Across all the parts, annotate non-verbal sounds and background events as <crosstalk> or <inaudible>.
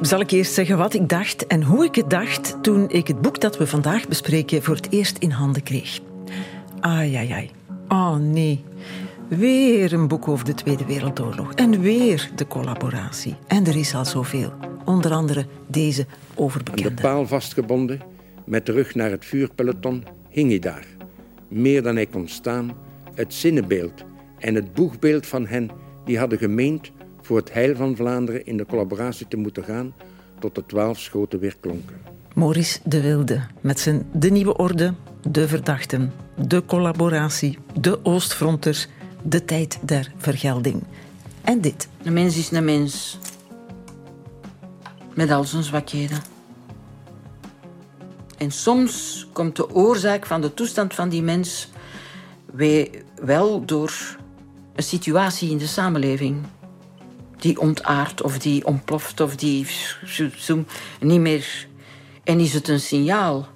Zal ik eerst zeggen wat ik dacht en hoe ik het dacht toen ik het boek dat we vandaag bespreken voor het eerst in handen kreeg? Ai, ai, ai. Oh nee. Weer een boek over de Tweede Wereldoorlog. En weer de collaboratie. En er is al zoveel. Onder andere deze overbekende. Aan de paal vastgebonden, met de rug naar het vuurpeloton, hing hij daar. Meer dan hij kon staan, het zinnenbeeld en het boegbeeld van hen die hadden gemeend voor het heil van Vlaanderen in de collaboratie te moeten gaan tot de twaalf schoten weer klonken. Maurice de Wilde met zijn De Nieuwe Orde, De Verdachten, De Collaboratie, De Oostfronters, De Tijd der Vergelding. En dit. Een mens is een mens. Met al zijn zwakheden. En soms komt de oorzaak van de toestand van die mens wel door een situatie in de samenleving die ontaart of die ontploft of die niet meer. En is het een signaal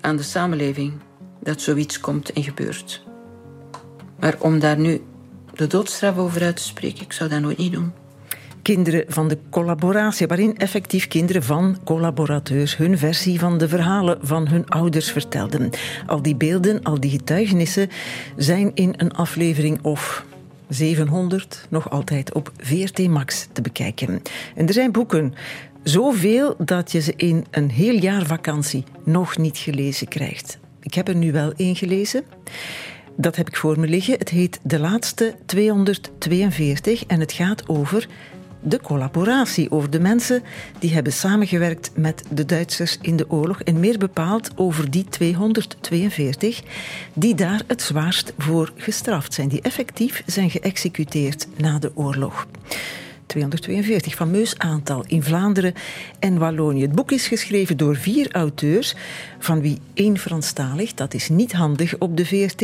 aan de samenleving dat zoiets komt en gebeurt. Maar om daar nu de doodstraf over uit te spreken, ik zou dat nooit niet doen. Kinderen van de collaboratie, waarin effectief kinderen van collaborateurs hun versie van de verhalen van hun ouders vertelden. Al die beelden, al die getuigenissen zijn in een aflevering of 700 nog altijd op VRT Max te bekijken. En er zijn boeken, zoveel dat je ze in een heel jaar vakantie nog niet gelezen krijgt. Ik heb er nu wel één gelezen. Dat heb ik voor me liggen. Het heet De Laatste 242 en het gaat over de collaboratie over de mensen die hebben samengewerkt met de Duitsers in de oorlog en meer bepaald over die 242 die daar het zwaarst voor gestraft zijn, die effectief zijn geëxecuteerd na de oorlog. 242, fameus aantal in Vlaanderen en Wallonië. Het boek is geschreven door vier auteurs, van wie één Franstalig, dat is niet handig op de VRT.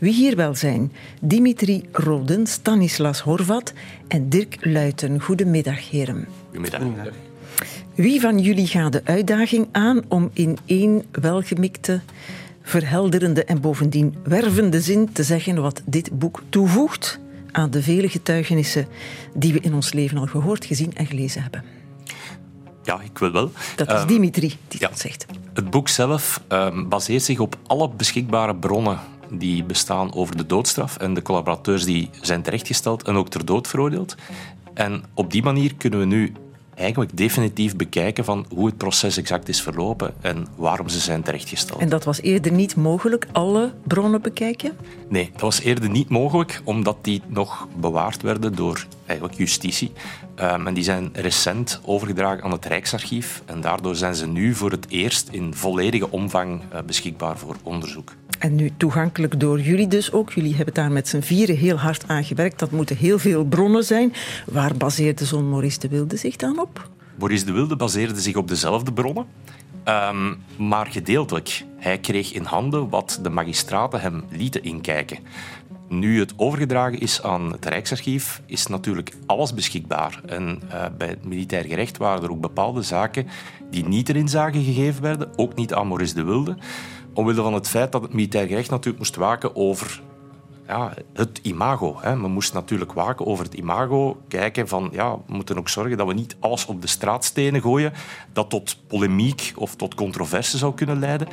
Wie hier wel zijn? Dimitri Roden, Stanislas Horvat en Dirk Luiten. Goedemiddag, heren. Goedemiddag. Wie van jullie gaat de uitdaging aan om in één welgemikte verhelderende en bovendien wervende zin te zeggen wat dit boek toevoegt aan de vele getuigenissen die we in ons leven al gehoord, gezien en gelezen hebben. Ja, ik wil wel. Dat is ehm, Dimitri die dat zegt. Het boek zelf um, baseert zich op alle beschikbare bronnen die bestaan over de doodstraf en de collaborateurs die zijn terechtgesteld en ook ter dood veroordeeld. En op die manier kunnen we nu eigenlijk definitief bekijken van hoe het proces exact is verlopen en waarom ze zijn terechtgesteld. En dat was eerder niet mogelijk, alle bronnen bekijken? Nee, dat was eerder niet mogelijk, omdat die nog bewaard werden door eigenlijk justitie. Um, en die zijn recent overgedragen aan het Rijksarchief en daardoor zijn ze nu voor het eerst in volledige omvang uh, beschikbaar voor onderzoek. En nu toegankelijk door jullie dus ook. Jullie hebben daar met z'n vieren heel hard aan gewerkt. Dat moeten heel veel bronnen zijn. Waar baseerde zo'n Maurice de Wilde zich dan op? Maurice de Wilde baseerde zich op dezelfde bronnen. Um, maar gedeeltelijk. Hij kreeg in handen wat de magistraten hem lieten inkijken. Nu het overgedragen is aan het Rijksarchief, is natuurlijk alles beschikbaar. En uh, bij het militair gerecht waren er ook bepaalde zaken die niet erin zagen gegeven werden, ook niet aan Maurice de Wilde omwille van het feit dat het militair gerecht natuurlijk moest waken over ja, het imago. Hè. Men moest natuurlijk waken over het imago. Kijken van, ja, we moeten ook zorgen dat we niet alles op de straatstenen gooien dat tot polemiek of tot controverse zou kunnen leiden.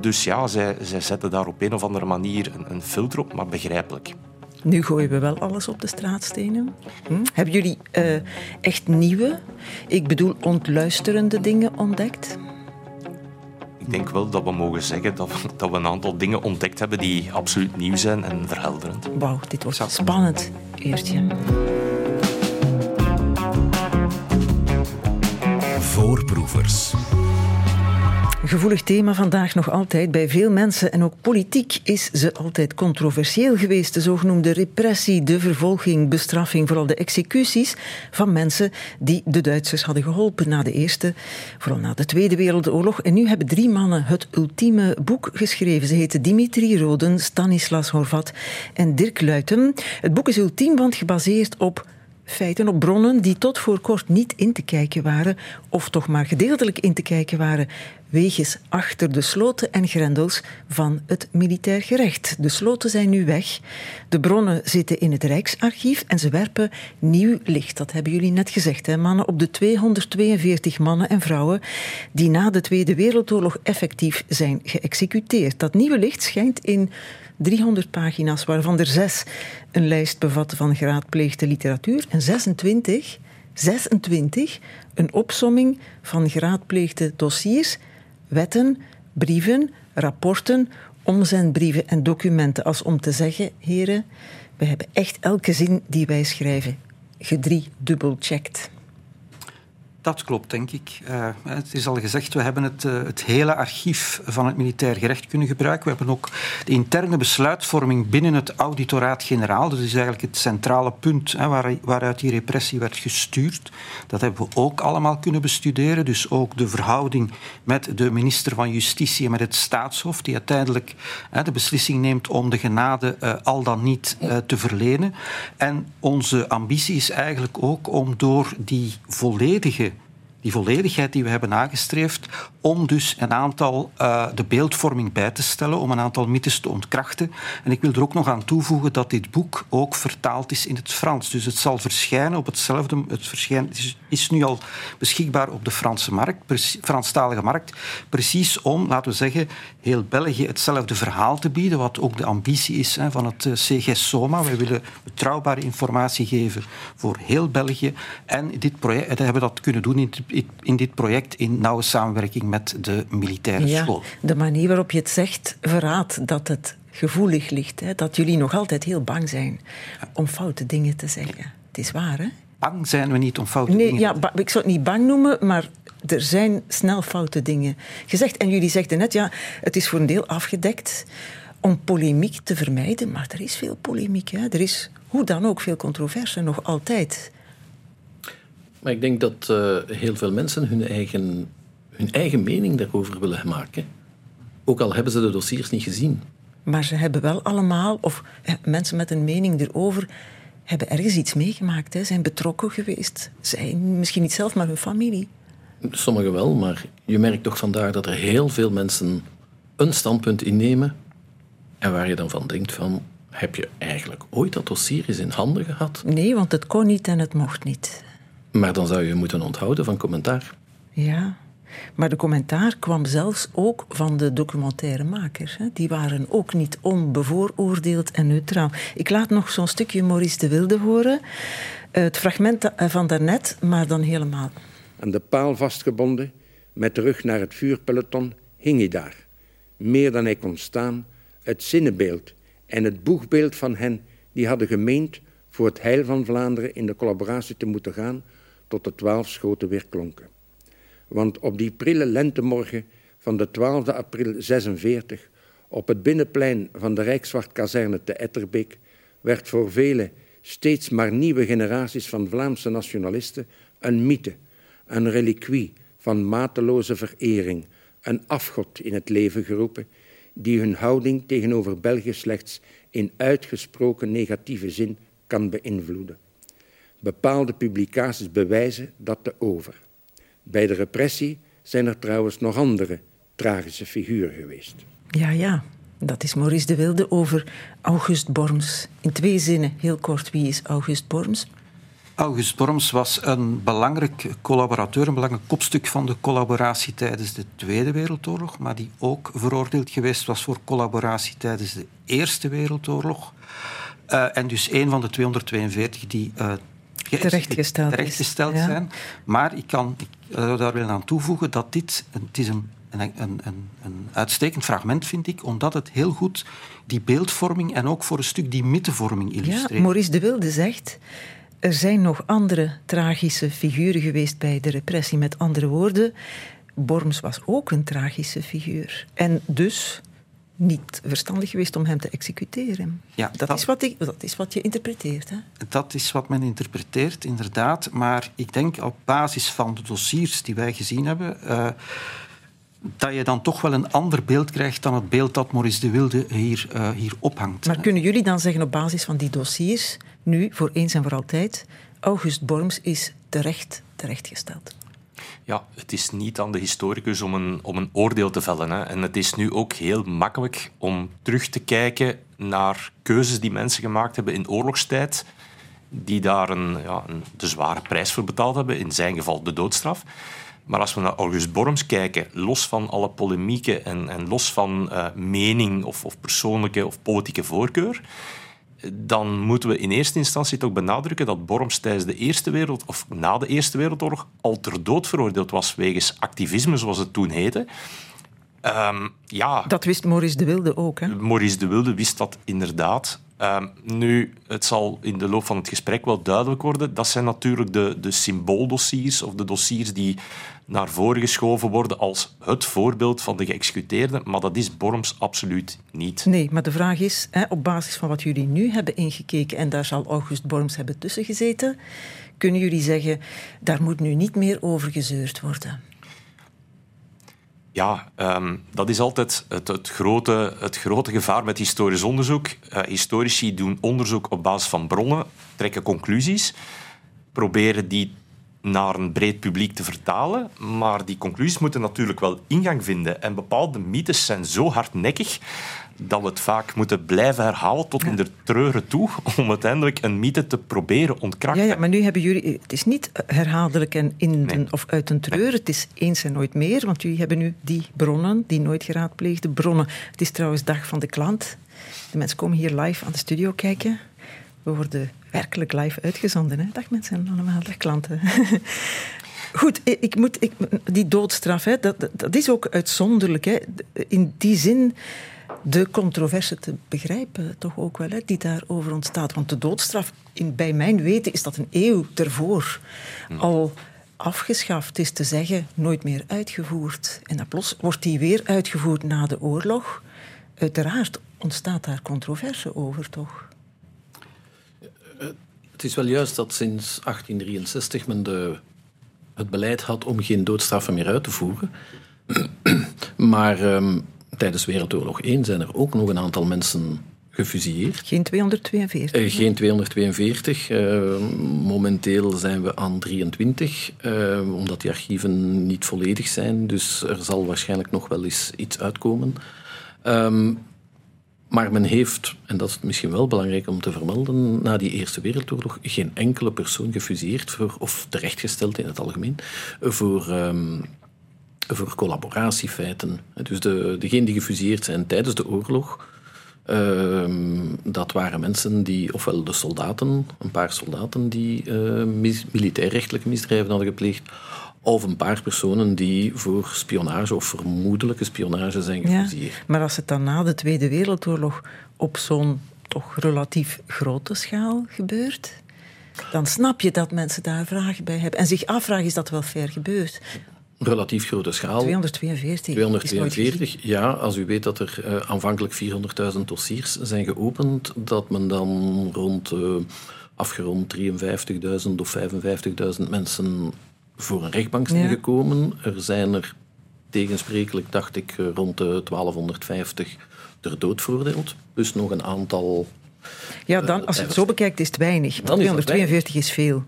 Dus ja, zij, zij zetten daar op een of andere manier een, een filter op, maar begrijpelijk. Nu gooien we wel alles op de straatstenen. Hm? Hebben jullie uh, echt nieuwe, ik bedoel ontluisterende dingen ontdekt? Ik denk wel dat we mogen zeggen dat we, dat we een aantal dingen ontdekt hebben die absoluut nieuw zijn en verhelderend. Wauw, dit wordt spannend. Eertje. Voorproevers. Gevoelig thema vandaag nog altijd. Bij veel mensen en ook politiek is ze altijd controversieel geweest. De zogenoemde repressie, de vervolging, bestraffing, vooral de executies van mensen die de Duitsers hadden geholpen na de Eerste, vooral na de Tweede Wereldoorlog. En nu hebben drie mannen het ultieme boek geschreven. Ze heten Dimitri Roden, Stanislas Horvat en Dirk Luiten. Het boek is ultiem, want gebaseerd op feiten, op bronnen die tot voor kort niet in te kijken waren, of toch maar gedeeltelijk in te kijken waren, wegens achter de sloten en grendels van het militair gerecht. De sloten zijn nu weg, de bronnen zitten in het Rijksarchief en ze werpen nieuw licht. Dat hebben jullie net gezegd, hè, mannen, op de 242 mannen en vrouwen die na de Tweede Wereldoorlog effectief zijn geëxecuteerd. Dat nieuwe licht schijnt in 300 pagina's, waarvan er zes een lijst bevatten van geraadpleegde literatuur en 26, 26 een opsomming van geraadpleegde dossiers, wetten, brieven, rapporten, omzendbrieven en documenten. Als om te zeggen, heren, we hebben echt elke zin die wij schrijven gedriedubbelcheckt. Dat klopt, denk ik. Uh, het is al gezegd, we hebben het, uh, het, hele archief van het militair gerecht kunnen gebruiken. We hebben ook de interne besluitvorming binnen het auditoraat-generaal. Dat is eigenlijk het centrale punt hè, waar, waaruit die repressie werd gestuurd. Dat hebben we ook allemaal kunnen bestuderen. Dus ook de verhouding met de minister van Justitie en met het staatshof, die uiteindelijk hè, de beslissing neemt om de genade uh, al dan niet te verlenen. En onze ambitie is eigenlijk ook om door die volledige die volledigheid die we hebben nagestreefd, om dus een aantal uh, de beeldvorming bij te stellen, om een aantal mythes te ontkrachten. En ik wil er ook nog aan toevoegen dat dit boek ook vertaald is in het Frans. Dus het zal verschijnen op hetzelfde. Het verschijnt, is, nu al beschikbaar op de Franse markt, Franstalige markt, precies om, laten we zeggen, heel België hetzelfde verhaal te bieden, wat ook de ambitie is hè, van het uh, CG Soma. Wij willen betrouwbare informatie geven voor heel België. En dit project, hebben we dat kunnen doen in in dit project in nauwe samenwerking met de militaire ja, school. De manier waarop je het zegt verraadt dat het gevoelig ligt. Hè? Dat jullie nog altijd heel bang zijn om foute dingen te zeggen. Het is waar, hè? Bang zijn we niet om foute nee, dingen ja, Ik zou het niet bang noemen, maar er zijn snel foute dingen gezegd. En jullie zegden net, ja, het is voor een deel afgedekt om polemiek te vermijden. Maar er is veel polemiek. Hè? Er is hoe dan ook veel controverse, nog altijd. Maar ik denk dat uh, heel veel mensen hun eigen, hun eigen mening daarover willen maken. Ook al hebben ze de dossiers niet gezien. Maar ze hebben wel allemaal, of eh, mensen met een mening erover, hebben ergens iets meegemaakt, hè, zijn betrokken geweest. Zijn misschien niet zelf, maar hun familie. Sommigen wel, maar je merkt toch vandaag dat er heel veel mensen een standpunt innemen. En waar je dan van denkt van, heb je eigenlijk ooit dat dossier eens in handen gehad? Nee, want het kon niet en het mocht niet. Maar dan zou je moeten onthouden van commentaar. Ja, maar de commentaar kwam zelfs ook van de documentairemakers. Die waren ook niet onbevooroordeeld en neutraal. Ik laat nog zo'n stukje Maurice de Wilde horen. Het fragment van daarnet, maar dan helemaal. Aan de paal vastgebonden, met de rug naar het vuurpeloton, hing hij daar. Meer dan hij kon staan, het zinnenbeeld en het boegbeeld van hen die hadden gemeend voor het heil van Vlaanderen in de collaboratie te moeten gaan tot de twaalf schoten weer klonken. Want op die prille lentemorgen van de 12 april 46 op het binnenplein van de Rijkswachtkazerne te Etterbeek werd voor vele steeds maar nieuwe generaties van Vlaamse nationalisten een mythe, een reliquie van mateloze verering, een afgod in het leven geroepen, die hun houding tegenover België slechts in uitgesproken negatieve zin kan beïnvloeden. Bepaalde publicaties bewijzen dat te over. Bij de repressie zijn er trouwens nog andere tragische figuren geweest. Ja, ja. Dat is Maurice de Wilde over August Borms. In twee zinnen, heel kort, wie is August Borms? August Borms was een belangrijk collaborateur, een belangrijk kopstuk van de collaboratie tijdens de Tweede Wereldoorlog, maar die ook veroordeeld geweest was voor collaboratie tijdens de Eerste Wereldoorlog. Uh, en dus een van de 242 die uh, terechtgesteld, terechtgesteld zijn. Maar ik kan ik zou daar willen aan toevoegen dat dit het is een, een, een, een uitstekend fragment, vind ik, omdat het heel goed die beeldvorming en ook voor een stuk die mythevorming illustreert. Ja, Maurice de Wilde zegt... Er zijn nog andere tragische figuren geweest bij de repressie. Met andere woorden, Borms was ook een tragische figuur. En dus niet verstandig geweest om hem te executeren. Ja, dat, is wat ik, dat is wat je interpreteert. Hè? Dat is wat men interpreteert, inderdaad. Maar ik denk op basis van de dossiers die wij gezien hebben. Uh, dat je dan toch wel een ander beeld krijgt dan het beeld dat Maurice de Wilde hier, uh, hier ophangt. Maar kunnen jullie dan zeggen op basis van die dossiers, nu voor eens en voor altijd, August Borms is terecht terechtgesteld. Ja, het is niet aan de historicus om een, om een oordeel te vellen. Hè. En het is nu ook heel makkelijk om terug te kijken naar keuzes die mensen gemaakt hebben in oorlogstijd, die daar een, ja, een de zware prijs voor betaald hebben, in zijn geval de doodstraf. Maar als we naar August Borms kijken, los van alle polemieken en, en los van uh, mening of, of persoonlijke of politieke voorkeur, dan moeten we in eerste instantie toch benadrukken dat Borms tijdens de Eerste Wereld, of na de Eerste Wereldoorlog al ter dood veroordeeld was wegens activisme, zoals het toen heette. Um, ja, dat wist Maurice de Wilde ook. Hè? Maurice de Wilde wist dat inderdaad. Um, nu, het zal in de loop van het gesprek wel duidelijk worden. Dat zijn natuurlijk de, de symbooldossiers of de dossiers die naar voren geschoven worden als het voorbeeld van de geëxecuteerde. Maar dat is Borms absoluut niet. Nee, maar de vraag is, hè, op basis van wat jullie nu hebben ingekeken, en daar zal August Borms hebben tussen gezeten, kunnen jullie zeggen, daar moet nu niet meer over gezeurd worden? Ja, um, dat is altijd het, het, grote, het grote gevaar met historisch onderzoek. Uh, historici doen onderzoek op basis van bronnen, trekken conclusies, proberen die naar een breed publiek te vertalen. Maar die conclusies moeten natuurlijk wel ingang vinden. En bepaalde mythes zijn zo hardnekkig dat we het vaak moeten blijven herhalen tot in de treuren toe <laughs> om uiteindelijk een mythe te proberen ontkrachten. Ja, ja, maar nu hebben jullie... Het is niet herhaaldelijk en in of uit een treur. Het is eens en nooit meer, want jullie hebben nu die bronnen, die nooit geraadpleegde bronnen. Het is trouwens dag van de klant. De mensen komen hier live aan de studio kijken. We worden werkelijk live uitgezonden. Hè? Dag mensen, allemaal, dag klanten. <laughs> Goed, ik moet, ik, die doodstraf, hè, dat, dat is ook uitzonderlijk. Hè. In die zin de controverse te begrijpen, toch ook wel, hè, die daarover ontstaat. Want de doodstraf, in, bij mijn weten, is dat een eeuw ervoor al afgeschaft. is te zeggen, nooit meer uitgevoerd. En dan plots wordt die weer uitgevoerd na de oorlog. Uiteraard ontstaat daar controverse over, toch? Het is wel juist dat sinds 1863 men de, het beleid had om geen doodstraffen meer uit te voeren. <clears throat> maar um, tijdens Wereldoorlog 1 zijn er ook nog een aantal mensen gefusilleerd. Geen 242? Uh, eh, geen 242. Uh, momenteel zijn we aan 23, uh, eh, omdat die archieven niet volledig zijn. Dus er zal waarschijnlijk nog wel eens iets uitkomen. Um, maar men heeft, en dat is misschien wel belangrijk om te vermelden, na die Eerste Wereldoorlog geen enkele persoon gefusilleerd voor, of terechtgesteld in het algemeen voor, um, voor collaboratiefeiten. Dus de, degenen die gefuseerd zijn tijdens de oorlog, uh, dat waren mensen die, ofwel de soldaten, een paar soldaten die uh, militairrechtelijke misdrijven hadden gepleegd, of een paar personen die voor spionage of vermoedelijke spionage zijn gefuseerd. Ja, maar als het dan na de Tweede Wereldoorlog op zo'n toch relatief grote schaal gebeurt, dan snap je dat mensen daar vragen bij hebben. En zich afvragen, is dat wel fair gebeurd? Relatief grote schaal. 242. 242, ja. Als u weet dat er uh, aanvankelijk 400.000 dossiers zijn geopend, dat men dan rond uh, afgerond 53.000 of 55.000 mensen voor een rechtbank zijn gekomen. Er zijn er tegensprekelijk, dacht ik, eh, rond de 1250 ter dood veroordeeld. Dus nog een aantal. Ja, dan, als je het zo bekijkt, is het weinig. 242 is veel.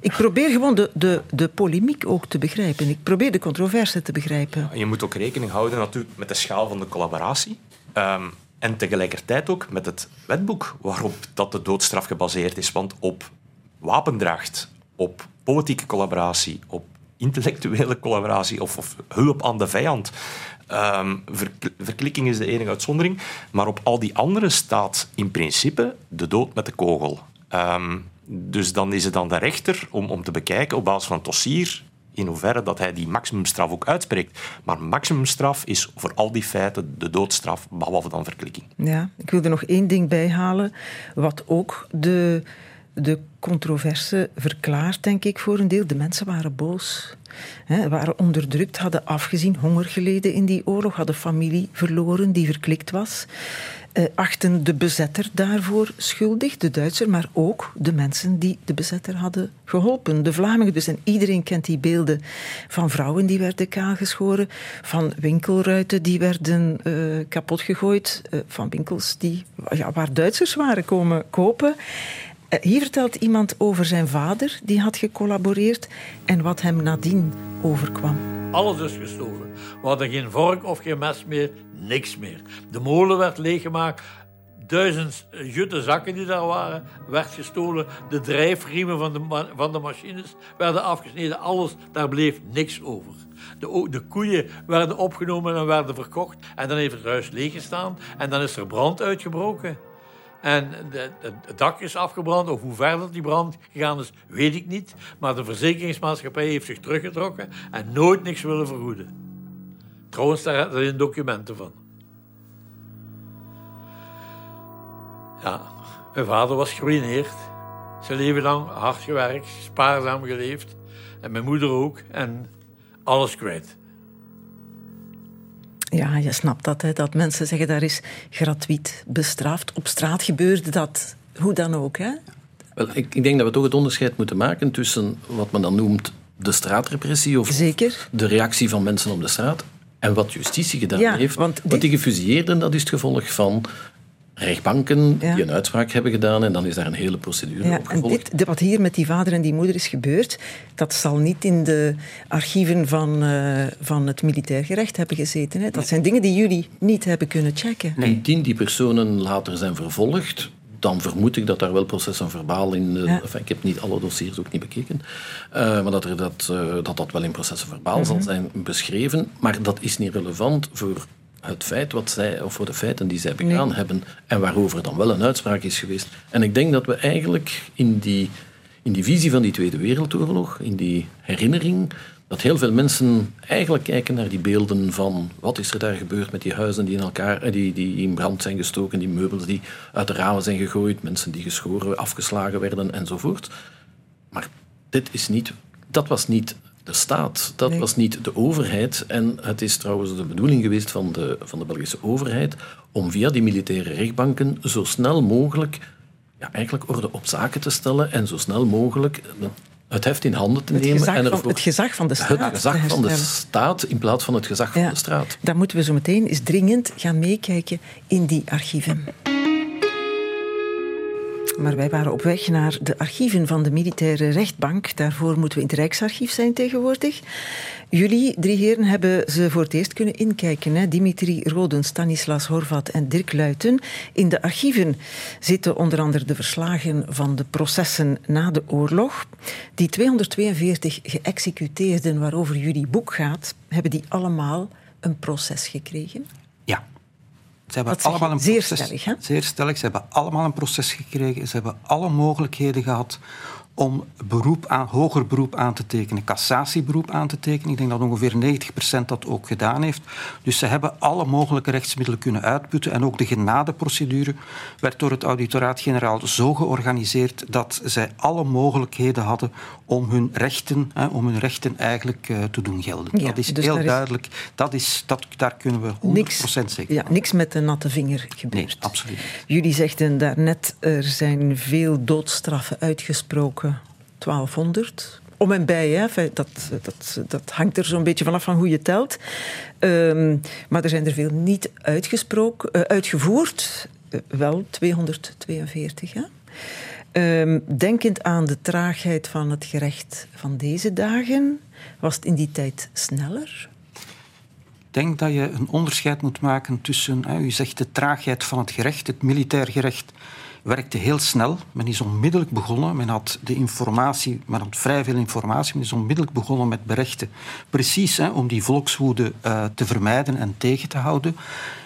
Ik probeer gewoon de, de, de polemiek ook te begrijpen. Ik probeer de controverse te begrijpen. Ja, je moet ook rekening houden natuurlijk met de schaal van de collaboratie. Um, en tegelijkertijd ook met het wetboek waarop dat de doodstraf gebaseerd is. Want op wapendracht, op politieke collaboratie, op intellectuele collaboratie of, of hulp aan de vijand. Um, verklikking is de enige uitzondering. Maar op al die andere staat in principe de dood met de kogel. Um, dus dan is het dan de rechter om, om te bekijken op basis van het dossier in hoeverre dat hij die maximumstraf ook uitspreekt. Maar maximumstraf is voor al die feiten de doodstraf, behalve dan verklikking. Ja, ik wil er nog één ding bij halen, wat ook de de controverse verklaart, denk ik, voor een deel. De mensen waren boos, hè, waren onderdrukt, hadden afgezien, honger geleden in die oorlog, hadden familie verloren die verklikt was. Eh, achten de bezetter daarvoor schuldig, de Duitser, maar ook de mensen die de bezetter hadden geholpen, de Vlamingen. Dus en iedereen kent die beelden van vrouwen die werden kaalgeschoren, van winkelruiten die werden uh, kapot gegooid, uh, van winkels die, ja, waar Duitsers waren komen kopen. Eh, hier vertelt iemand over zijn vader die had gecollaboreerd en wat hem nadien overkwam. Alles is gestolen. We hadden geen vork of geen mes meer, niks meer. De molen werd leeggemaakt. Duizend jutte zakken die daar waren, werd gestolen. De drijfriemen van de, van de machines werden afgesneden. Alles, daar bleef niks over. De, de koeien werden opgenomen en werden verkocht. En dan heeft het huis leeggestaan. En dan is er brand uitgebroken. En het dak is afgebrand, of hoe verder die brand gegaan is, weet ik niet. Maar de verzekeringsmaatschappij heeft zich teruggetrokken en nooit niks willen vergoeden. Trouwens, daar zijn documenten van. Ja, mijn vader was geruineerd. Zijn leven lang hard gewerkt, spaarzaam geleefd. En mijn moeder ook. En alles kwijt. Ja, je snapt dat, hè, dat mensen zeggen daar is gratuit bestraft. Op straat gebeurde dat, hoe dan ook. Hè? Wel, ik, ik denk dat we toch het onderscheid moeten maken tussen wat men dan noemt de straatrepressie of Zeker. de reactie van mensen op de straat en wat justitie gedaan heeft. Want die gefusilleerden, dat is het gevolg van rechtbanken die een uitspraak hebben gedaan en dan is daar een hele procedure ja, op gevolgd. En dit, wat hier met die vader en die moeder is gebeurd, dat zal niet in de archieven van, uh, van het militair gerecht hebben gezeten. Hè? Dat zijn dingen die jullie niet hebben kunnen checken. Nee. Indien die personen later zijn vervolgd, dan vermoed ik dat daar wel processen verbaal in. Uh, enfin, ik heb niet alle dossiers ook niet bekeken. Uh, maar dat, er dat, uh, dat dat wel in processen verbaal mm -hmm. zal mhm. zijn beschreven. Maar dat is niet relevant voor het feit wat zij, of voor de feiten die zij begaan hebben en waarover dan wel een uitspraak is geweest. En ik denk dat we eigenlijk in die, in die visie van die Tweede Wereldoorlog, in die herinnering, dat heel veel mensen eigenlijk kijken naar die beelden van wat is er daar gebeurd met die huizen die in, elkaar, eh, die, die in brand zijn gestoken, die meubels die uit de ramen zijn gegooid, mensen die geschoren, afgeslagen werden enzovoort. Maar dit is niet, dat was niet de staat. Dat was niet de overheid. En het is trouwens de bedoeling geweest van de, van de Belgische overheid om via die militaire rechtbanken zo snel mogelijk ja, eigenlijk orde op zaken te stellen en zo snel mogelijk het heft in handen te nemen. En van, het gezag van de staat. Het gezag van de staat in plaats van het gezag van de straat. Daar moeten we zo meteen eens dringend gaan meekijken in die archieven. Maar wij waren op weg naar de archieven van de militaire rechtbank. Daarvoor moeten we in het Rijksarchief zijn tegenwoordig. Jullie, drie heren, hebben ze voor het eerst kunnen inkijken. Hè? Dimitri Roden, Stanislas Horvat en Dirk Luiten. In de archieven zitten onder andere de verslagen van de processen na de oorlog. Die 242 geëxecuteerden waarover jullie boek gaat, hebben die allemaal een proces gekregen? Ze hebben allemaal een zeer proces, stellig, hè? Zeer stellig. Ze hebben allemaal een proces gekregen. Ze hebben alle mogelijkheden gehad om beroep aan, hoger beroep aan te tekenen, cassatieberoep aan te tekenen. Ik denk dat ongeveer 90% dat ook gedaan heeft. Dus ze hebben alle mogelijke rechtsmiddelen kunnen uitputten. En ook de genadeprocedure werd door het auditoraat-generaal zo georganiseerd dat zij alle mogelijkheden hadden om hun rechten, hè, om hun rechten eigenlijk uh, te doen gelden. Ja, dat is dus heel duidelijk. Is... Dat is, dat, daar kunnen we 100% niks, zeker Ja, niks met de natte vinger gebeurd. Nee, absoluut. Jullie zegden daarnet, er zijn veel doodstraffen uitgesproken 1200. Om en bij, hè. Dat, dat, dat hangt er zo'n beetje vanaf van hoe je telt. Um, maar er zijn er veel niet uitgesproken, uh, uitgevoerd. Uh, wel 242. Hè. Um, denkend aan de traagheid van het gerecht van deze dagen, was het in die tijd sneller? Ik denk dat je een onderscheid moet maken tussen, u zegt de traagheid van het gerecht, het militair gerecht werkte heel snel. Men is onmiddellijk begonnen. Men had de informatie, men had vrij veel informatie. Men is onmiddellijk begonnen met berechten. Precies hè, om die volkswoede uh, te vermijden en tegen te houden.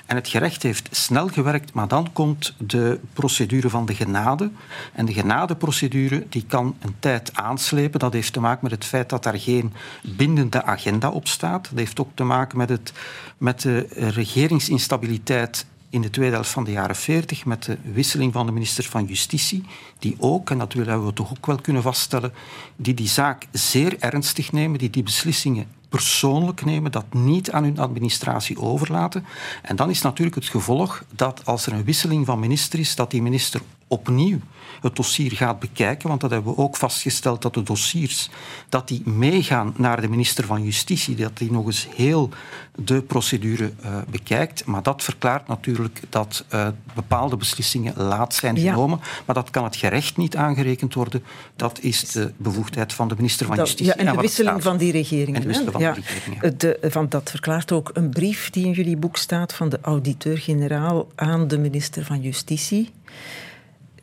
En het gerecht heeft snel gewerkt, maar dan komt de procedure van de genade. En de genadeprocedure die kan een tijd aanslepen. Dat heeft te maken met het feit dat daar geen bindende agenda op staat. Dat heeft ook te maken met, het, met de regeringsinstabiliteit in de tweede helft van de jaren 40 met de wisseling van de minister van Justitie, die ook, en dat willen we toch ook wel kunnen vaststellen, die die zaak zeer ernstig nemen, die die beslissingen persoonlijk nemen, dat niet aan hun administratie overlaten. En dan is natuurlijk het gevolg dat als er een wisseling van minister is, dat die minister opnieuw het dossier gaat bekijken, want dat hebben we ook vastgesteld dat de dossiers dat die meegaan naar de minister van Justitie, dat die nog eens heel de procedure uh, bekijkt. Maar dat verklaart natuurlijk dat uh, bepaalde beslissingen laat zijn genomen. Ja. Maar dat kan het gerecht niet aangerekend worden. Dat is de bevoegdheid van de minister van dat, Justitie. Ja, en, en de wisseling van die regering. En de wisseling van ja. die regering, de, van, dat verklaart ook een brief die in jullie boek staat van de auditeur-generaal aan de minister van Justitie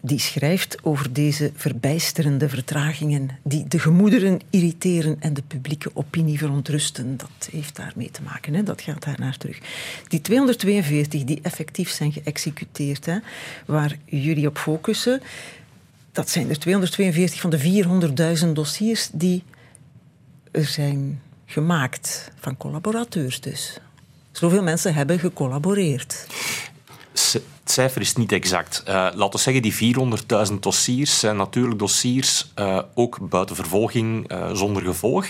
die schrijft over deze verbijsterende vertragingen die de gemoederen irriteren en de publieke opinie verontrusten. Dat heeft daarmee te maken, hè? dat gaat daar naar terug. Die 242 die effectief zijn geëxecuteerd, hè, waar jullie op focussen, dat zijn er 242 van de 400.000 dossiers die er zijn gemaakt, van collaborateurs dus. Zoveel mensen hebben gecollaboreerd het cijfer is niet exact. Uh, laten we zeggen, die 400.000 dossiers zijn natuurlijk dossiers uh, ook buiten vervolging uh, zonder gevolg.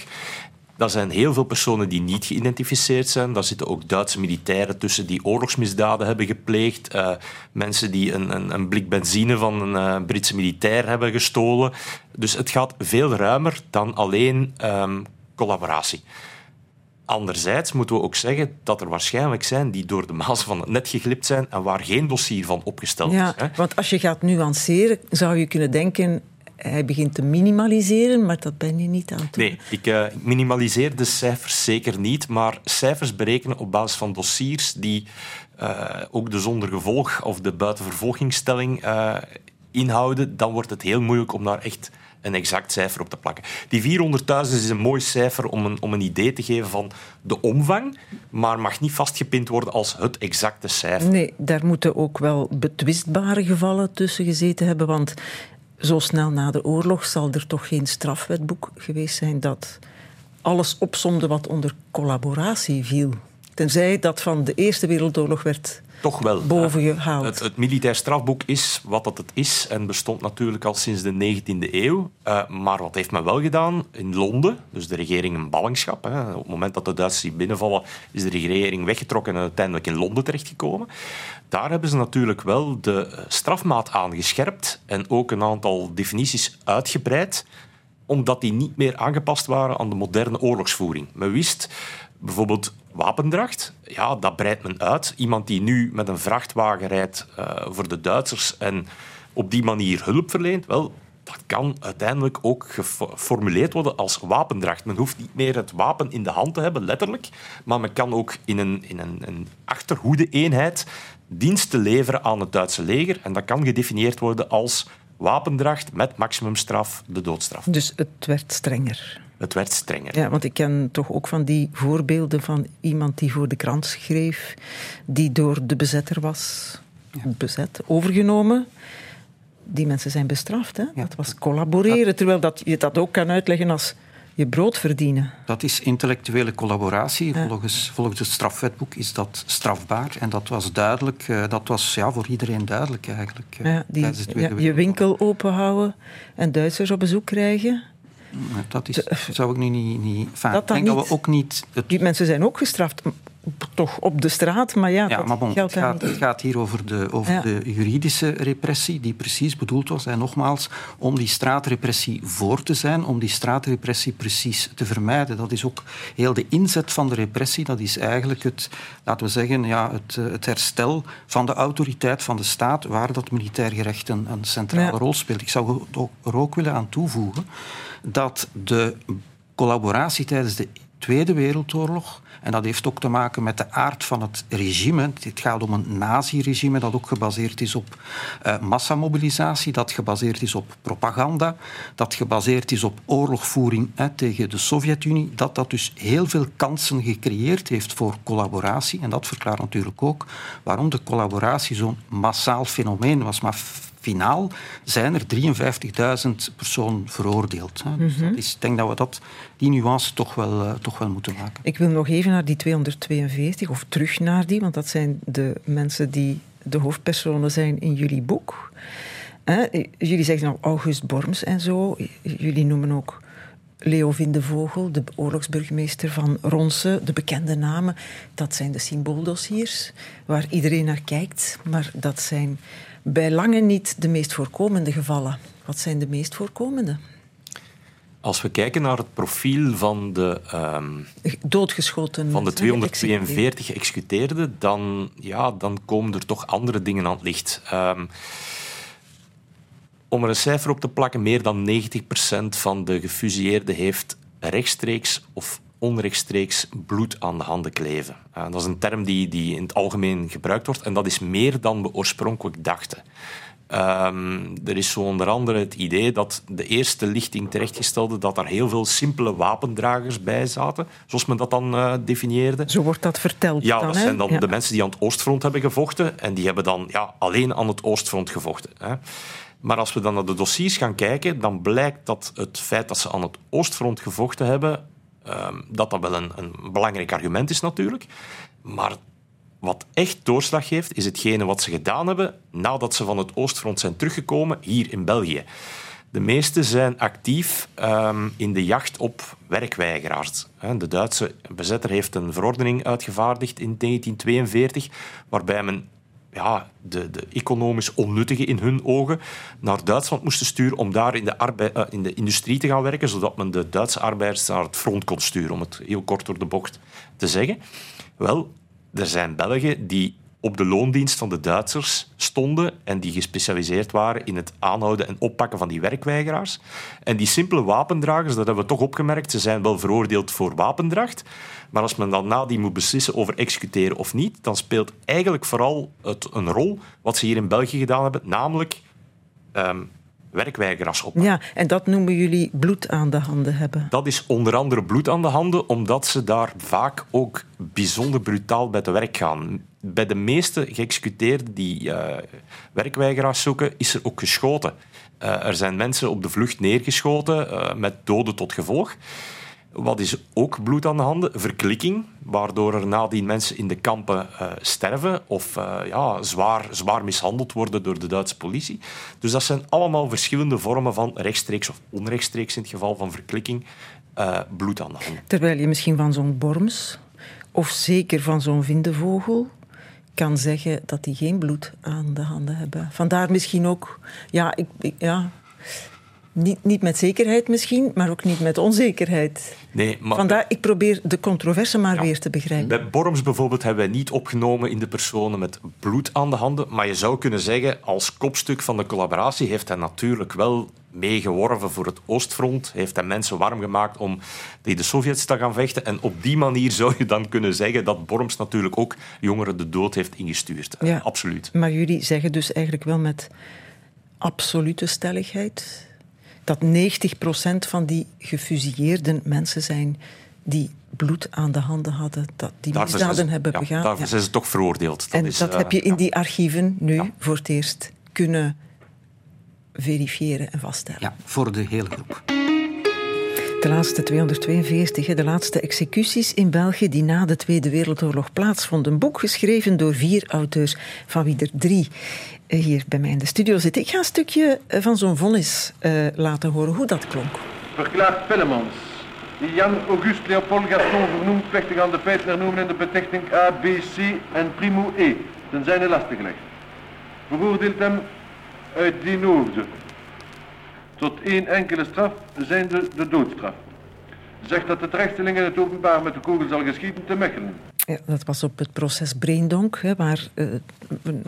Dat zijn heel veel personen die niet geïdentificeerd zijn. Daar zitten ook Duitse militairen tussen die oorlogsmisdaden hebben gepleegd. mensen die een, een, een, blik benzine van een Britse militair hebben gestolen. Dus het gaat veel ruimer dan alleen um, collaboratie. Anderzijds moeten we ook zeggen dat er waarschijnlijk zijn die door de maas van het net geglipt zijn en waar geen dossier van opgesteld ja, is. Hè? Want als je gaat nuanceren, zou je kunnen denken hij begint te minimaliseren, maar dat ben je niet aan het doen. Nee, ik uh, minimaliseer de cijfers zeker niet, maar cijfers berekenen op basis van dossiers die uh, ook de zonder gevolg of de buitenvervolgingstelling uh, inhouden, dan wordt het heel moeilijk om daar echt een exact cijfer op te plakken. Die 400.000 is een mooi cijfer om een, om een idee te geven van de omvang, maar mag niet vastgepind worden als het exacte cijfer. Nee, daar moeten ook wel betwistbare gevallen tussen gezeten hebben, want zo snel na de oorlog zal er toch geen strafwetboek geweest zijn dat alles opsomde wat onder collaboratie viel. Tenzij dat van de Eerste Wereldoorlog werd toch wel. boven gehaald. Het, het, militair strafboek is wat dat het is en bestond natuurlijk al sinds de 19e eeuw. Uh, maar wat heeft men wel gedaan in Londen? Dus de regering een ballingschap. Hè. Op het moment dat de Duitsers hier binnenvallen, is de regering weggetrokken en uiteindelijk in Londen terechtgekomen. Daar hebben ze natuurlijk wel de strafmaat aangescherpt en ook een aantal definities uitgebreid omdat die niet meer aangepast waren aan de moderne oorlogsvoering. Men wist bijvoorbeeld wapendracht, ja, dat breidt men uit. Iemand die nu met een vrachtwagen rijdt uh, voor de Duitsers en op die manier hulp verleent, wel, dat kan uiteindelijk ook geformuleerd worden als wapendracht. Men hoeft niet meer het wapen in de hand te hebben, letterlijk, maar men kan ook in een, in een, een achterhoede-eenheid dienst te leveren aan het Duitse leger. En dat kan gedefinieerd worden als wapendracht met maximumstraf, de doodstraf. Dus het werd strenger. Het werd strenger. Ja, want ik ken toch ook van die voorbeelden van iemand die voor de krant schreef, die door de bezetter was bezet, overgenomen. Die mensen zijn bestraft. Hè? Ja. Dat was collaboreren, terwijl dat, je dat ook kan uitleggen als je brood verdienen. Dat is intellectuele collaboratie. Volgens, volgens het strafwetboek is dat strafbaar. En dat was duidelijk. Uh, dat was ja, voor iedereen duidelijk eigenlijk. Ja, die, ja, je winkel openhouden en Duitsers op bezoek krijgen. Dat is, zou ik nu niet... niet enfin, dat ik denk niet, dat we ook niet... Het... Die mensen zijn ook gestraft, toch op de straat, maar ja, ja maar bon, het, gaat, het gaat hier over, de, over ja. de juridische repressie, die precies bedoeld was, en nogmaals, om die straatrepressie voor te zijn, om die straatrepressie precies te vermijden. Dat is ook heel de inzet van de repressie, dat is eigenlijk het, laten we zeggen, ja, het, het herstel van de autoriteit van de staat, waar dat militair gerecht een, een centrale ja. rol speelt. Ik zou er ook willen aan toevoegen dat de collaboratie tijdens de Tweede Wereldoorlog, en dat heeft ook te maken met de aard van het regime. Het gaat om een nazi-regime dat ook gebaseerd is op uh, massamobilisatie, dat gebaseerd is op propaganda, dat gebaseerd is op oorlogvoering tegen de Sovjet-Unie, dat dat dus heel veel kansen gecreëerd heeft voor collaboratie. En dat verklaart natuurlijk ook waarom de collaboratie zo'n massaal fenomeen was. Maar finaal zijn er 53.000 personen veroordeeld. Hè. Dus dat is, ik denk dat we dat, die nuance toch wel, uh, toch wel moeten maken. Ik wil nog even naar die 242, of terug naar die, want dat zijn de mensen die de hoofdpersonen zijn in jullie boek. Hè? Jullie zeggen nou August Borms en zo. Jullie noemen ook Leo Vindevogel, de oorlogsburgemeester van Ronse, de bekende namen. Dat zijn de symbooldossiers waar iedereen naar kijkt, maar dat zijn bij lange niet de meest voorkomende gevallen. Wat zijn de meest voorkomende? Als we kijken naar het profiel van de, ehm, doodgeschoten van de 242 geëxecuteerden, dan, ja, dan komen er toch andere dingen aan het licht. Um, om er een cijfer op te plakken, meer dan 90% van de gefusilleerden heeft rechtstreeks of onrechtstreeks bloed aan de handen kleven. Uh, dat is een term die, die in het algemeen gebruikt wordt en dat is meer dan we oorspronkelijk dachten. Um, er is zo onder andere het idee dat de eerste lichting terechtgestelde dat er heel veel simpele wapendragers bij zaten, zoals men dat dan uh, definieerde. Zo wordt dat verteld. Ja, dan, dat zijn dan de mensen die aan het Oostfront hebben gevochten en die hebben dan ja, alleen aan het Oostfront gevochten. Hè. Maar als we dan naar de dossiers gaan kijken, dan blijkt dat het feit dat ze aan het Oostfront gevochten hebben, um, dat dat wel een, een belangrijk argument is natuurlijk. Maar wat echt doorslag geeft, is hetgene wat ze gedaan hebben nadat ze van het Oostfront zijn teruggekomen hier in België. De meesten zijn actief um, in de jacht op werkweigeraars. De Duitse bezetter heeft een verordening uitgevaardigd in 1942, waarbij men ja, de, de economisch onnuttige in hun ogen naar Duitsland moesten sturen om daar in de, uh, in de industrie te gaan werken, zodat men de Duitse arbeiders naar het front kon sturen, om het heel kort door de bocht te zeggen. Wel, er zijn Belgen die op de loondienst van de Duitsers stonden en die gespecialiseerd waren in het aanhouden en oppakken van die werkweigeraars. En die simpele wapendragers, dat hebben we toch opgemerkt, ze zijn wel veroordeeld voor wapendracht, maar als men dan nadien moet beslissen over executeren of niet, dan speelt eigenlijk vooral het een rol wat ze hier in België gedaan hebben, namelijk um, werkweigeraars op. Ja, en dat noemen jullie bloed aan de handen hebben. Dat is onder andere bloed aan de handen, omdat ze daar vaak ook bijzonder brutaal bij te werk gaan. Bij de meeste geëxecuteerden die uh, werkweigeraars zoeken, is er ook geschoten. Uh, er zijn mensen op de vlucht neergeschoten, uh, met doden tot gevolg. Wat is ook bloed aan de handen? Verklikking, waardoor er nadien mensen in de kampen uh, sterven of uh, ja, zwaar, zwaar mishandeld worden door de Duitse politie. Dus dat zijn allemaal verschillende vormen van rechtstreeks of onrechtstreeks in het geval van verklikking uh, bloed aan de handen. Terwijl je misschien van zo'n borms of zeker van zo'n vindevogel kan zeggen dat die geen bloed aan de handen hebben. Vandaar misschien ook, ja, ik ja, niet, niet met zekerheid misschien, maar ook niet met onzekerheid. Nee, maar Vandaar, ik probeer de controverse maar ja, weer te begrijpen. Bij Borms bijvoorbeeld hebben wij niet opgenomen in de personen met bloed aan de handen. Maar je zou kunnen zeggen, als kopstuk van de collaboratie heeft hij natuurlijk wel meegeworven voor het Oostfront. Heeft hij mensen warm gemaakt om tegen de Sovjets te gaan vechten. En op die manier <laughs> zou je dan kunnen zeggen dat Borms natuurlijk ook jongeren de dood heeft ingestuurd. Ja, Absoluut. Maar jullie zeggen dus eigenlijk wel met absolute stelligheid dat 90% van die gefusilleerde mensen zijn die bloed aan de handen hadden, dat die daarvoor misdaden ze, hebben ja, begaan. Daarvoor zijn ze toch veroordeeld. Dat en is, dat uh, heb je in ja. die archieven nu ja. voor het eerst kunnen verifiëren en vaststellen. Ja, voor de hele groep. De laatste 242, de laatste executies in België die na de Tweede Wereldoorlog plaatsvonden. Een boek geschreven door vier auteurs, van wie er drie hier bij mij in de studio zitten. Ik ga een stukje van zo'n vonnis uh, laten horen hoe dat klonk. Verklaart Pellemans, die Jan Auguste Leopold Gaston vernoemd plechtig aan de feiten hernoemen in de betichting A, B, C en primo E, ten zijne lasten gelegd. Bevoordeelt hem uit die oogde tot één enkele straf, zijnde de doodstraf. Zegt dat de terechtstelling in het openbaar met de kogel zal geschieden te Mechelen. Ja, dat was op het proces Breendonk, hè, waar uh,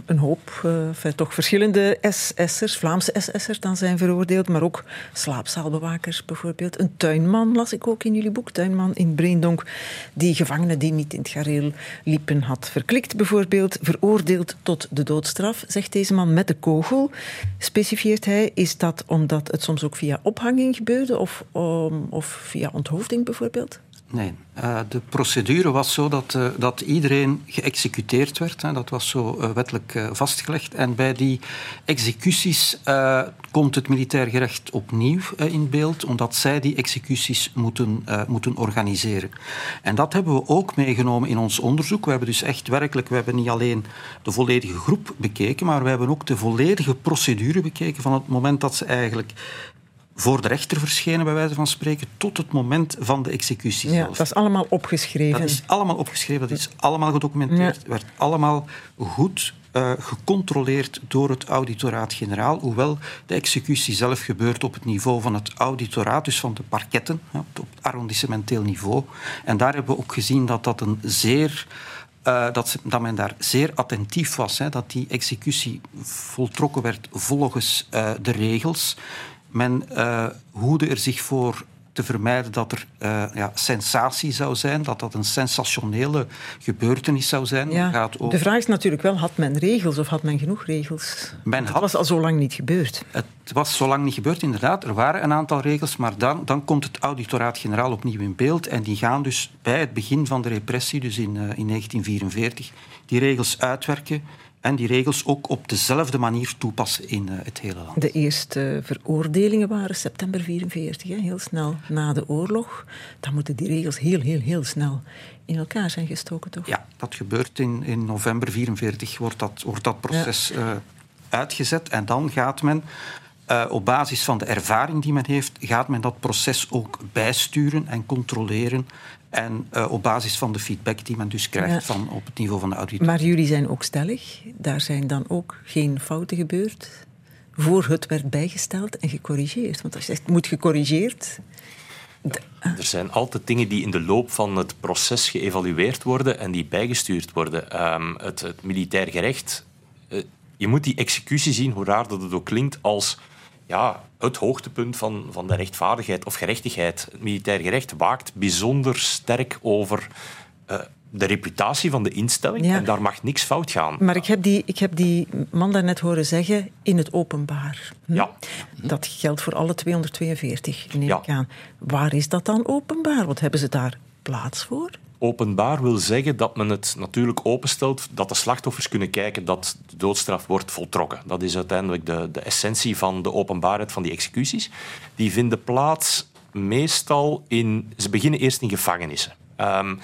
een, hoop, enfin, toch verschillende SS'ers, Vlaamse SS'ers dan zijn veroordeeld, maar ook slaapzaalbewakers bijvoorbeeld. Een tuinman las ik ook in jullie boek, tuinman in Breendonk, die gevangenen die niet in het gareel liepen had verklikt bijvoorbeeld, veroordeeld tot de doodstraf, zegt deze man met de kogel. Specifieert hij, is dat omdat het soms ook via ophanging gebeurde of, of via onthoofding bijvoorbeeld? Nee, uh, de procedure was zo dat, uh, dat iedereen geëxecuteerd werd. Hè. Dat was zo uh, wettelijk vastgelegd. En bij die executies komt het militair gerecht opnieuw in beeld, omdat zij die executies moeten, moeten organiseren. En dat hebben we ook meegenomen in ons onderzoek. We hebben dus echt werkelijk, we hebben niet alleen de volledige groep bekeken, maar we hebben ook de volledige procedure bekeken van het moment dat ze eigenlijk voor de rechter verschenen, bij wijze van spreken, tot het moment van de executie ja, zelf. Dat is allemaal opgeschreven. Dat is allemaal opgeschreven, dat is allemaal gedocumenteerd. Het ja. werd allemaal goed uh, gecontroleerd door het auditoraat-generaal, hoewel de executie zelf gebeurt op het niveau van het auditoraat, dus van de parketten, op arrondissementeel niveau. En daar hebben we ook gezien dat dat een zeer uh, dat, dat, men daar zeer attentief was, hè, dat die executie voltrokken werd volgens uh, de regels. Men uh, hoede er zich voor te vermijden dat er uh, ja, sensatie zou zijn, dat dat een sensationele gebeurtenis zou zijn. Ja, gaat over... De vraag is natuurlijk wel, had men regels of had men genoeg regels? Men had, het was al zo lang niet gebeurd. Het was zo lang niet gebeurd, inderdaad. Er waren een aantal regels, maar dan, dan komt het auditoraat-generaal opnieuw in beeld en die gaan dus bij het begin van de repressie, dus in, uh, in 1944, die regels uitwerken en die regels ook op dezelfde manier toepassen in uh, het hele land. De eerste veroordelingen waren september 44, hè, heel snel na de oorlog. Dan moeten die regels heel, heel, heel snel in elkaar zijn gestoken, toch? Ja, dat gebeurt in, in november 44, wordt dat, wordt dat proces ja. uh, uitgezet. En dan gaat men uh, op basis van de ervaring die men heeft, gaat men dat proces ook bijsturen en controleren en uh, op basis van de feedback die men dus krijgt ja. van op het niveau van de auditor. Maar jullie zijn ook stellig. Daar zijn dan ook geen fouten gebeurd. Voor het werd bijgesteld en gecorrigeerd. Want als je zegt, moet gecorrigeerd. Ja, er zijn altijd dingen die in de loop van het proces geëvalueerd worden en die bijgestuurd worden. Um, het, het, militair gerecht. Uh, je moet die executie zien, hoe raar dat het ook klinkt, als ja, het hoogtepunt van, van de rechtvaardigheid of gerechtigheid. Het militair gerecht waakt bijzonder sterk over uh, de reputatie van de instelling ja. en daar mag niks fout gaan. Maar ik heb die, ik heb die man daarnet horen zeggen in het openbaar. Hm? Ja. Dat geldt voor alle 242, neem ja. ik aan. Waar is dat dan openbaar? Wat hebben ze daar plaats voor? Openbaar wil zeggen dat men het natuurlijk openstelt, dat de slachtoffers kunnen kijken dat de doodstraf wordt voltrokken. Dat is uiteindelijk de, de essentie van de openbaarheid van die executies. Die vinden plaats meestal in... Ze beginnen eerst in gevangenissen. Um,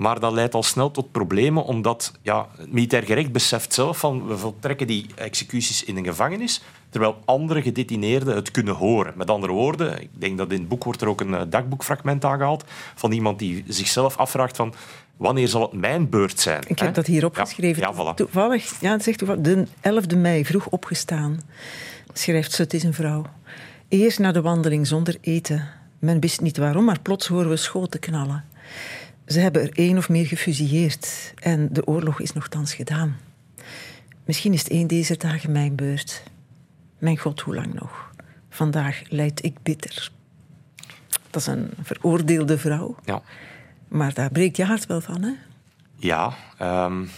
maar dat leidt al snel tot problemen, omdat ja, het militair gerecht beseft zelf van we voltrekken die executies in een gevangenis, terwijl andere gedetineerden het kunnen horen. Met andere woorden, ik denk dat in het boek wordt er ook een dagboekfragment aangehaald van iemand die zichzelf afvraagt van wanneer zal het mijn beurt zijn? Ik heb hè? dat hier opgeschreven. Ja, ja, voilà. Toevallig, ja, het zegt toevallig, de 11e mei vroeg opgestaan, schrijft ze, het is een vrouw. Eerst naar de wandeling zonder eten. Men wist niet waarom, maar plots horen we schoten knallen. Ze hebben er één of meer gefusilleerd en de oorlog is nogthans gedaan. Misschien is het één deze dagen mijn beurt. Mijn god, hoe lang nog? Vandaag leid ik bitter. Dat is een veroordeelde vrouw. Ja. Maar daar breekt je hart wel van, hè? Ja, um,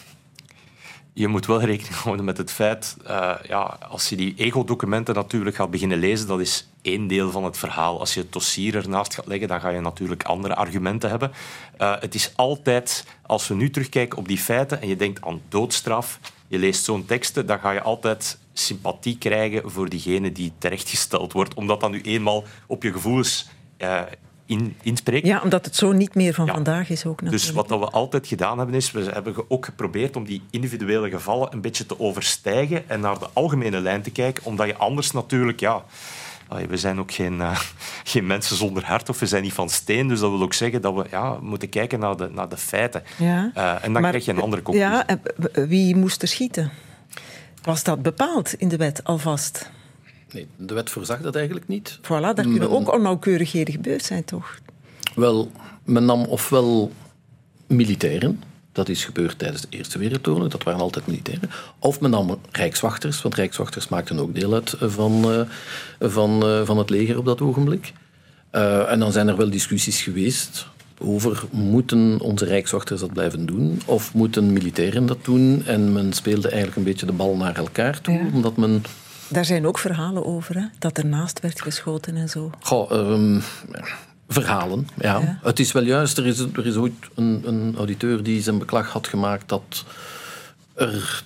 je moet wel rekening houden met het feit, uh, ja, als je die ego-documenten natuurlijk gaat beginnen lezen, dat is één deel van het verhaal. Als je het dossier ernaast gaat leggen, dan ga je natuurlijk andere argumenten hebben. Uh, het is altijd, als we nu terugkijken op die feiten en je denkt aan doodstraf, je leest zo'n teksten, dan ga je altijd sympathie krijgen voor diegene die terechtgesteld wordt, omdat dat nu eenmaal op je gevoelens uh, in, inspreekt. Ja, omdat het zo niet meer van ja. vandaag is ook natuurlijk. Dus wat we altijd gedaan hebben, is we hebben ook geprobeerd om die individuele gevallen een beetje te overstijgen en naar de algemene lijn te kijken, omdat je anders natuurlijk... Ja, we zijn ook geen, uh, <laughs> geen mensen zonder hart of we zijn niet van steen. Dus dat wil ook zeggen dat we ja, moeten kijken naar de, naar de feiten. Ja. Uh, en dan maar, krijg je een andere conclusie. Ja, wie moest er schieten? Was dat bepaald in de wet alvast? Nee, de wet voorzag dat eigenlijk niet. Voilà, daar kunnen men, ook onnauwkeurigheden gebeurd zijn, toch? Wel, men nam ofwel militairen, dat is gebeurd tijdens de Eerste Wereldoorlog, dat waren altijd militairen. Of men nam rijkswachters, want rijkswachters maakten ook deel uit van, uh, van, uh, van het leger op dat ogenblik. Uh, en dan zijn er wel discussies geweest over moeten onze rijkswachters dat blijven doen of moeten militairen dat doen. En men speelde eigenlijk een beetje de bal naar elkaar toe, ja. omdat men daar zijn ook verhalen over, hè? dat er naast werd geschoten en zo. Goh, um, verhalen, ja. ja. Het is wel juist, er is, er is ooit een, een auditeur die zijn beklag had gemaakt dat er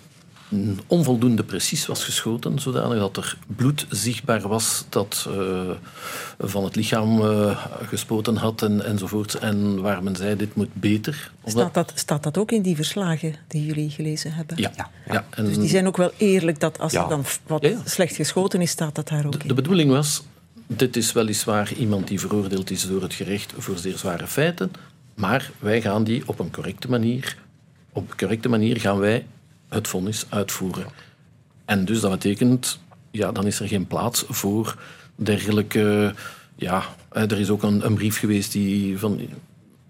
onvoldoende precies was geschoten, zodanig dat er bloed zichtbaar was dat uh, van het lichaam uh, gespoten had en, enzovoort. En waar men zei, dit moet beter. Staat dat, staat dat ook in die verslagen die jullie gelezen hebben? Ja. ja. ja. En, dus die zijn ook wel eerlijk dat als ja. er dan wat ja, slecht geschoten is, staat dat daar ook de, in? De bedoeling was, dit is weliswaar iemand die veroordeeld is door het gerecht voor zeer zware feiten, maar wij gaan die op een correcte manier, op correcte manier gaan wij het vonnis uitvoeren. En dus dat betekent, ja, dan is er geen plaats voor dergelijke. Ja, er is ook een, een brief geweest die van.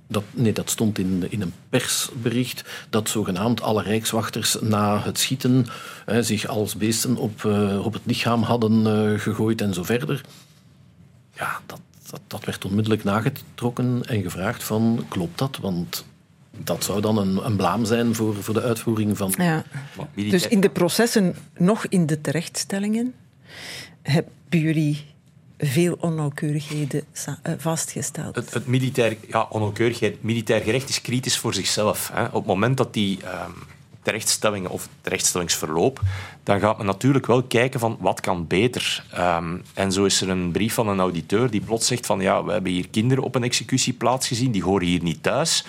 Dat, nee, dat stond in, in een persbericht dat zogenaamd alle rijkswachters na het schieten hè, zich als beesten op, uh, op het lichaam hadden uh, gegooid en zo verder. Ja, dat, dat, dat, werd onmiddellijk nagetrokken en gevraagd van klopt dat? Want dat zou dan een, een blaam zijn voor, voor de uitvoering van... Ja. Dus in de processen, nog in de terechtstellingen, hebben jullie veel onnauwkeurigheden eh, vastgesteld. Het, het militair, ja, onnauwkeurigheid, militair gerecht is kritisch voor zichzelf. Hè. Op het moment dat die um, terechtstellingen of terechtstellingsverloop, dan gaat men natuurlijk wel kijken van wat kan beter. Um, en zo is er een brief van een auditeur die plots zegt van ja, we hebben hier kinderen op een executieplaats gezien, die horen hier niet thuis.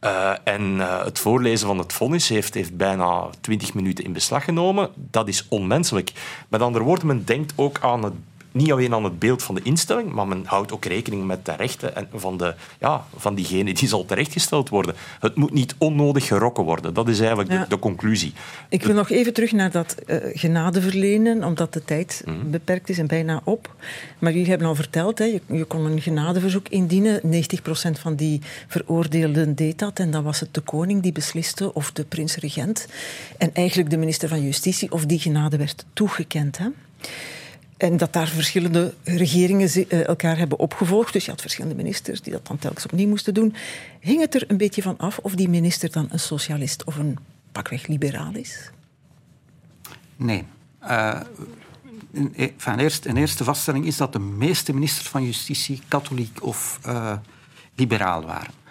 Uh, en uh, het voorlezen van het vonnis heeft, heeft bijna twintig minuten in beslag genomen. Dat is onmenselijk. Met andere woorden, men denkt ook aan het niet alleen aan het beeld van de instelling, maar men houdt ook rekening met de rechten van, de, ja, van diegene die zal terechtgesteld worden. Het moet niet onnodig gerokken worden. Dat is eigenlijk de, de, conclusie. Ik wil nog even terug naar dat uh, genade verlenen, omdat de tijd mhm. beperkt is en bijna op. Maar jullie hebben al verteld, hè, je, je kon een genadeverzoek indienen. 90% van die veroordeelden deed dat. En dan was het de koning die besliste, of de prins-regent. En eigenlijk de minister van Justitie, of die genade werd toegekend. Hè. En dat daar verschillende regeringen eh, elkaar hebben opgevolgd. Dus je had verschillende ministers die dat dan telkens opnieuw moesten doen. Hing het er een beetje van af of die minister dan een socialist of een pakweg liberaal is? Nee. Uh, in, in, eerste, in eerste vaststelling is dat de meeste ministers van Justitie katholiek of uh, liberaal waren.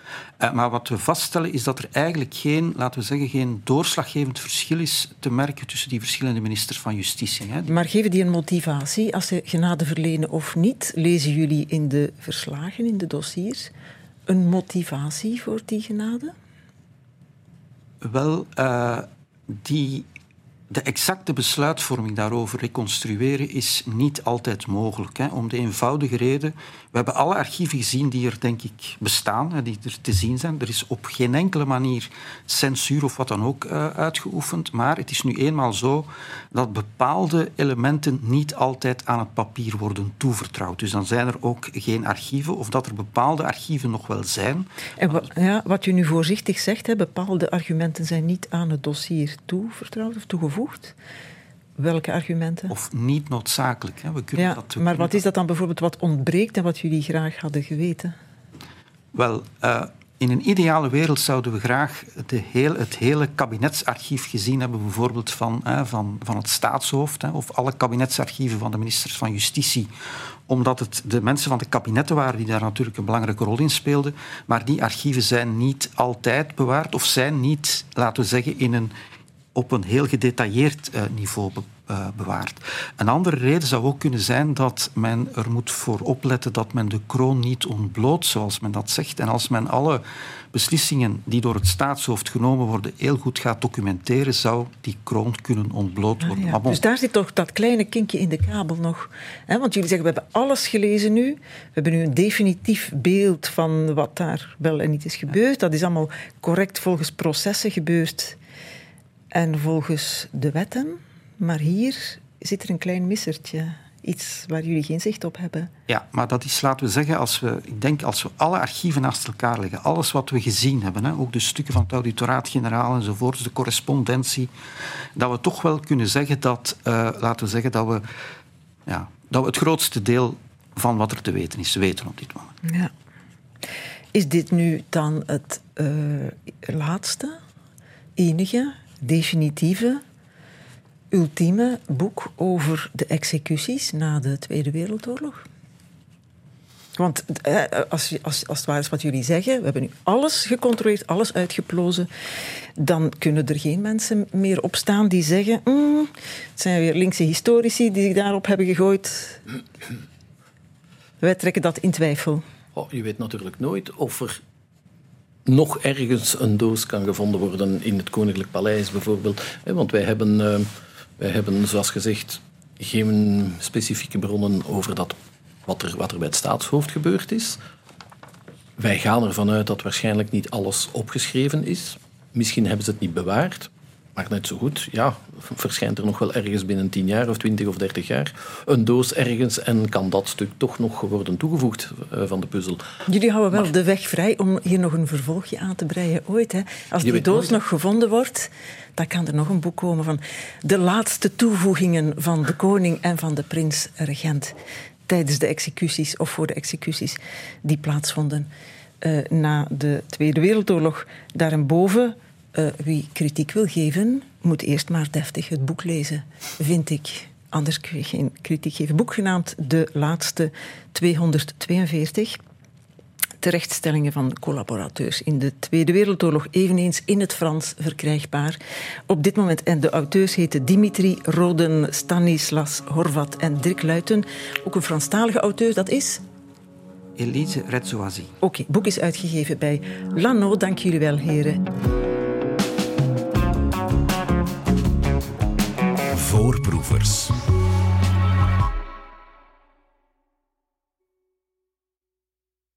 Uh, maar wat we vaststellen is dat er eigenlijk geen, laten we zeggen, geen doorslaggevend verschil is te merken tussen die verschillende ministers van Justitie. Hè. Maar geven die een motivatie als ze genade verlenen of niet? Lezen jullie in de verslagen, in de dossiers, een motivatie voor die genade? Wel, uh, die de exacte besluitvorming daarover reconstrueren is niet altijd mogelijk. Hè, om de eenvoudige reden, we hebben alle archieven gezien die er denk ik bestaan, die er te zien zijn. Er is op geen enkele manier censuur of wat dan ook uh, uitgeoefend, maar het is nu eenmaal zo dat bepaalde elementen niet altijd aan het papier worden toevertrouwd. Dus dan zijn er ook geen archieven, of dat er bepaalde archieven nog wel zijn. En ja, wat u nu voorzichtig zegt, hè, bepaalde argumenten zijn niet aan het dossier toevertrouwd of toegevoegd Welke argumenten? Of niet noodzakelijk. Hè. We kunnen ja, dat, maar wat is dat dan bijvoorbeeld wat ontbreekt en wat jullie graag hadden geweten? Wel, uh, in een ideale wereld zouden we graag de heel, het hele kabinetsarchief gezien hebben, bijvoorbeeld van, van, van het staatshoofd, of alle kabinetsarchieven van de ministers van Justitie, omdat het de mensen van de kabinetten waren die daar natuurlijk een belangrijke rol in speelden. Maar die archieven zijn niet altijd bewaard of zijn niet, laten we zeggen, in een, op een heel gedetailleerd uh, niveau be uh, bewaard. Een andere reden zou ook kunnen zijn dat men er moet voor opletten dat men de kroon niet ontbloot, zoals men dat zegt. En als men alle beslissingen die door het staatshoofd genomen worden heel goed gaat documenteren, zou die kroon kunnen ontbloot worden. Ah, ja. Dus daar zit toch dat kleine kinkje in de kabel nog. Want jullie zeggen, we hebben alles gelezen nu. We hebben nu een definitief beeld van wat daar wel en niet is gebeurd. Dat is allemaal correct volgens processen gebeurd en volgens de wetten. Maar hier zit er een klein missertje. Iets waar jullie geen zicht op hebben. Ja, maar dat is, laten we zeggen, als we, ik denk als we alle archieven naast elkaar leggen, alles wat we gezien hebben, hè, ook de stukken van het auditoraat-generaal enzovoort, de correspondentie, dat we toch wel kunnen zeggen dat, uh, laten we zeggen, dat we, ja, dat we het grootste deel van wat er te weten is, weten op dit moment. Ja. Is dit nu dan het uh, laatste, enige definitieve, ultieme boek over de executies na de Tweede Wereldoorlog? Want eh, als, als, als het waar is wat jullie zeggen, we hebben nu alles gecontroleerd, alles uitgeplozen, dan kunnen er geen mensen meer opstaan die zeggen: mm, het zijn weer linkse historici die zich daarop hebben gegooid. Wij trekken dat in twijfel. Oh, je weet natuurlijk nooit of er nog ergens een doos kan gevonden worden in het Koninklijk Paleis bijvoorbeeld. Want wij hebben, eh, wij hebben zoals gezegd, geen specifieke bronnen over dat, wat, er, wat er bij het staatshoofd gebeurd is. Wij gaan ervan uit dat waarschijnlijk niet alles opgeschreven is. Misschien hebben ze het niet bewaard. Maar net zo goed, ja, verschijnt er nog wel ergens binnen 10 jaar of 20 of 30 jaar een doos ergens en kan dat stuk toch nog worden toegevoegd uh, van de puzzel. Jullie houden wel de weg vrij om hier nog een vervolgje aan te breien ooit. Hè? Als die doos nog gevonden wordt, dan kan er nog een boek komen van de laatste toevoegingen van de koning en van de prins-regent tijdens de executies of voor de executies die plaatsvonden uh, na de Tweede Wereldoorlog. Daarboven uh, wie kritiek wil geven, moet eerst maar deftig het boek lezen, vind ik. Anders kun je geen kritiek geven. Boek genaamd De Laatste 242. Terechtstellingen van collaborateurs in de Tweede Wereldoorlog, eveneens in het Frans verkrijgbaar. Op dit moment, en de auteurs heten Dimitri Roden, Stanislas Horvat en Dirk Luiten. Ook een Franstalige auteur, dat is Elise Retzoazi. Oké, okay, boek is uitgegeven bij Lano. Dank jullie wel, heren. Voorproevers.